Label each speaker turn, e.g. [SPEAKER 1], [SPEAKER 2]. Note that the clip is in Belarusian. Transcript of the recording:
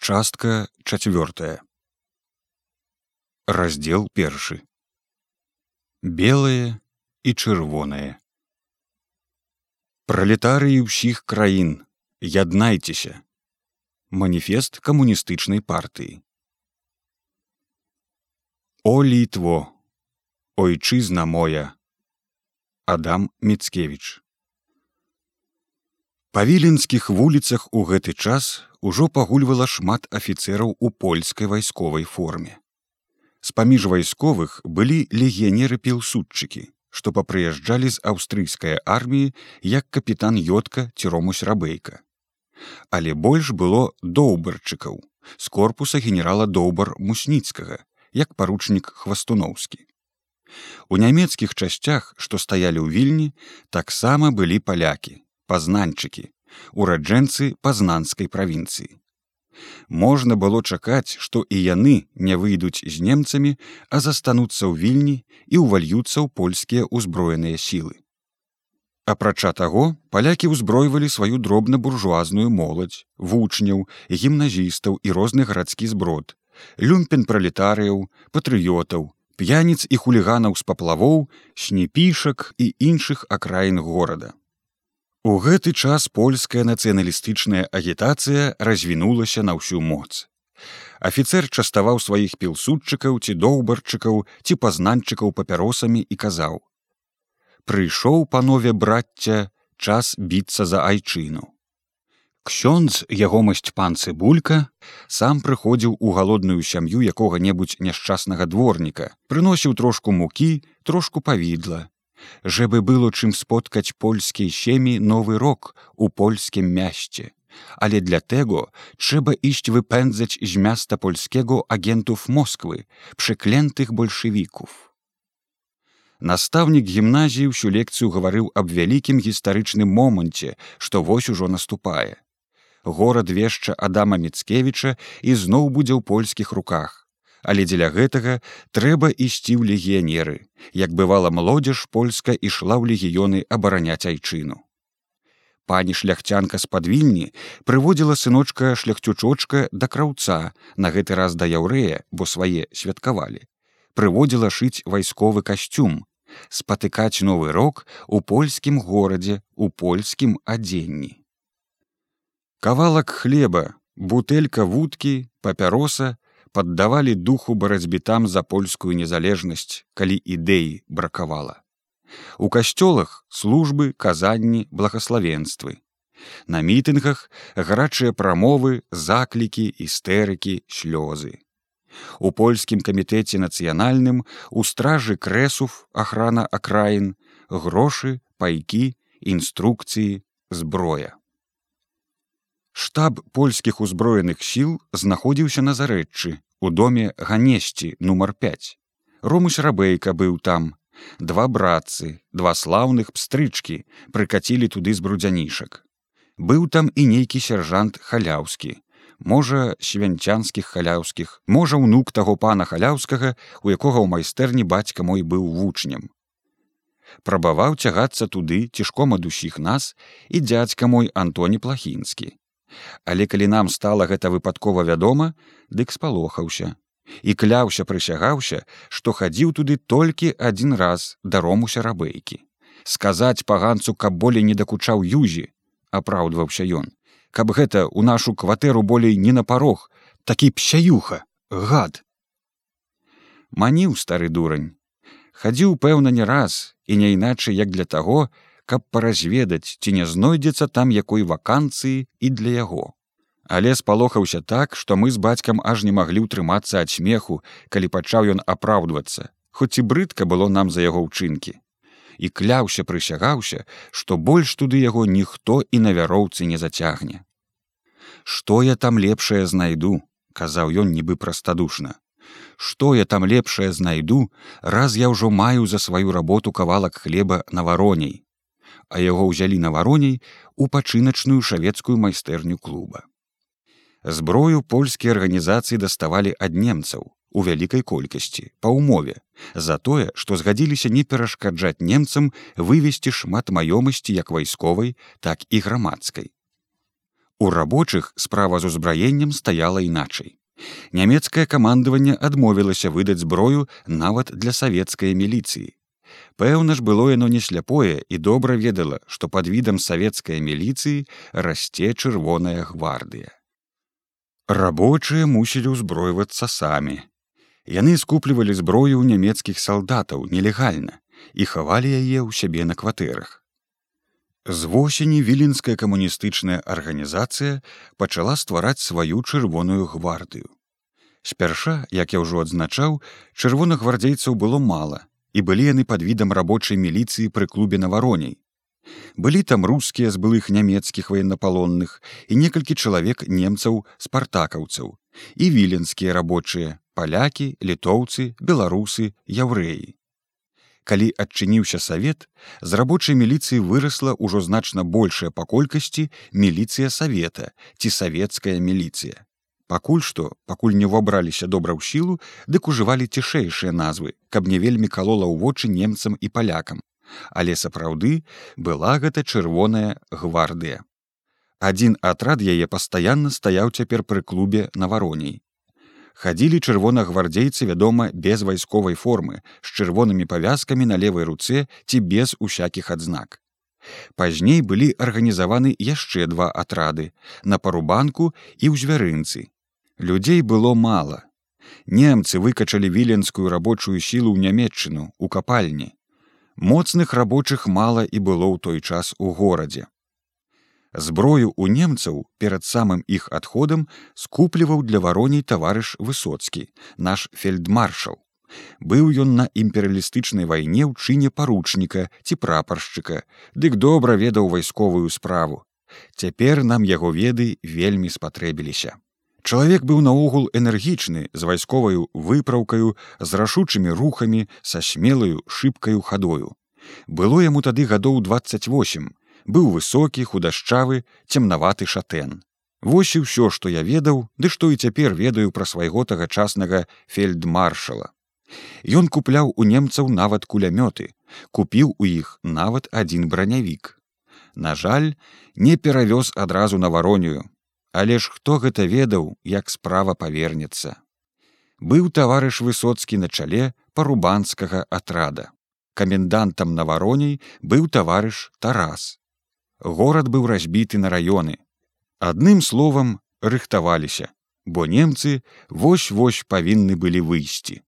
[SPEAKER 1] Частка чацвёртая. Раздзел першы. Белае і чырвонае. Пралетарыі ўсіх краін, яднайцеся. Маніфест камуністычнай партыі. О літво, Ойчызна моя. Адам Мецкевіч. Па віленскіх вуліцах у гэты час ужо пагульвала шмат афіцэраў у польскай вайсковай форме. З-паміж вайсковых былі легіянеры пілсудчыкі, што папрыязджалі з аўстрыйскай арміі як капітан Йотка ці ромусь рабейка. Але больш было доўбарчыкаў з корпуса генерала доўбар мусніцкага, як паручнік хвастуноўскі. У нямецкіх часцях, што стаялі ў вільні, таксама былі палякі, пазнанчыкі ураджэнцы пазнанскай правінцыі. Можна было чакаць што і яны не выйдуць з немцамі а застануцца ў вільні і ўвальюцца ў польскія ўзброеныя сілы. Апрача таго палякі ўзбройвалі сваю дробна-буржуазную моладзь вучняў гімназістаў і розны гарадскі зброд люмпен пралетарыяў патрыётаў п'яніц і хуліганаў з паплавоў снепішак і іншых акраін горада У гэты час польская нацыяналістычная агітацыя развінулася на ўсю моц. Афіцэр частаваў сваіх пілсудчыкаў ці доўбарчыкаў ці пазнанчыкаў папяросамі і казаў: « Прыйшоў панове брацця час біцца за айчыну. Ксёндз ягомасць пан цыбулька сам прыходзіў у галодную сям'ю якога-небудзь няшчаснага дворніка, прыносіў трошку мукі, трошку павідла, żeby było czym spotkać polskiej ziemi nowy rok u polskim mieście. Ale dlatego trzeba iść wypędzać z miasta polskiego agentów Moskwy, przeklętych bolszewików. Настаўнік гімназіі ўсю лекцыю гаварыў аб вялікім гістарычным моманце, што вось ужо наступае. Горад вешча Адама Мецкевіча ізноў будзе ў польскіх руках але дзеля гэтага трэба ісці ў легіянеры. Як бывала молодзеж польска ішла ў легіёны абараняць айчыну. Пані шляхцянка з падвільні прыводзіла сыночка шляхцючочка да краўца на гэты раз да яўрэя бо свае святкавалі. Прыводзіла шыць вайсковы касцюм спатыкаць новы рок у польскім горадзе у польскім адзенні. Кавалак хлеба бутэлька вудкі папяроса паддавалі духу барацьбітам за польскую незалежнасць, калі ідэі бракавала. У касцёлах службы, казанні, благословенствы. На мітынгах гарачыя прамовы, заклікі, істэрыкі, слёзы. У польскім камітэце нацыянальным у стражы крэсуф, охрана акраін, грошы, пайкі, інструкцыі, зброя. Штаб польскіх узброеных сіл знаходзіўся на зарэччы у доме ганесці нумар 5. Ромусь рабейка быў там. Два братцы, два слаўных пстрычкі прыкацілі туды з брудзянішак. Быў там і нейкі сяржант халяўскі. Можа, свянцянскіх халяўскіх, можа, унук таго пана халяўскага, у якога ў майстэрні бацька мой быў вучнем. Прабаваў цягацца туды цішком ад усіх нас і дзядзька мой Антоні плахінскі Але калі нам стала гэта выпадкова вядома, дык спалохаўся і кляўся прысягаўся, што хадзіў туды толькі адзін раз да ромуся рабейкі. Сказаць паганцу, каб болей не дакучаў юзі, апраўдваўся ён, каб гэта ў нашу кватэру болей не на парог, такі псяюха, гад. Маніў стары дурань. Хадзіў пэўна не раз і не іначай як для таго, каб паразведаць, ці не знойдзецца там якой вакансыі і для яго. Але спалохаўся так, што мы з бацькам аж не маглі ўтрымацца ад смеху, калі пачаў ён апраўдвацца, хоць і брыдка было нам за яго ўчынкі. І кляўся прысягаўся, што больш туды яго ніхто і на вяроўцы не зацягне. Што я там лепшае знайду, казаў ён нібы прастадушна. Што я там лепшае знайду, раз я ўжо маю за сваю работу кавалак хлеба на вароней а яго ўзялі на вароней у пачыначную шавецкую майстэрню клуба. Зброю польскія арганізацыі даставалі ад немцаў у вялікай колькасці па ўмове за тое, што згадзіліся не перашкаджаць немцам вывесці шмат маёмасці як вайсковай, так і грамадскай. У рабочых справа з узбраеннем стаяла іначай. Нямецкае камандаванне адмовілася выдаць зброю нават для савецкай міліцыі. Пэўна ж было яно не сляпое і добра ведала, што пад відам савецкай міліцыі расце чырвоная гвардыя. Рабочыя мусілі ўзброівацца самі. Яны скуплівалі зброю ў нямецкіх салдатаў нелегальна і хавалі яе ў сябе на кватэрах. З восені віленская камуністычная арганізацыя пачала ствараць сваю чырвоную гвардыю. Спярша, як я ўжо адзначаў, чырвоных гвардзейцаў было мала і былі яны пад відам рабочай міліцыі пры клубе на вароней. Былі там рускія з былых нямецкіх военнапалонных і некалькі чалавек немцаў спартакаўцаў і віленскія рабочыя палякі, літоўцы, беларусы, яўрэі. Калі адчыніўся савет, з рабочай міліцыі вырасла ўжо значна большая па колькасці міліцыя савета ці савецкая міліцыя пакуль што пакуль не ўвабраліся добра ў сілу дык ужывалі цішэйшыя назвы каб не вельмі калола ў вочы немцам і палякам. Але сапраўды была гэта чырвоная гвардыя. Адзін атрад яе пастаянна стаяў цяпер пры клубе на вароней хадзілі чырвонагвардзейцы вядома без вайсковай формы з чырвонымі павязкамі на левой руцэ ці без усякіх адзнак. Пазней былі арганізаваны яшчэ два атрады на парубанку і ў звярынцы Людзей было мала. Немцы выкачалі віленскую рабочую сілу ў нямметчыну у капальні. Моцных рабочых мала і было ў той час у горадзе. Зброю у немцаў перад самым іх адходам скупліваў для вароней таварыш высоцкі, наш фельдмаршал. Быў ён на імперыялістычнай вайне ў чыне паручніка ці прапаршчыка, дык добра ведаў вайсковую справу. Цяпер нам яго веды вельмі спатрэбіліся. Чалавек быў наогул энергічны з вайсковаю выпраўкаю з рашучымі рухамі са смелаю шыбкаю хадою. Было яму тады гадоў 28, быў высокі, худашчавы, цемнаваты шатэн. Вось і ўсё, што я ведаў, ды што і цяпер ведаю пра свайго тагачаснага фельдмаршала. Ён купляў у немцаў нават кулямёты, купіў у іх нават адзін бранявік. На жаль, не перавёз адразу на варонію, Але ж хто гэта ведаў, як справа павернецца. Быў таварыш высоцкі на чале парубанскага атрада. Камендантам на вароней быў таварыш Тарас. Горад быў разбіты на раёны. Адным словам рыхтаваліся, бо немцы вось-вось павінны былі выйсці.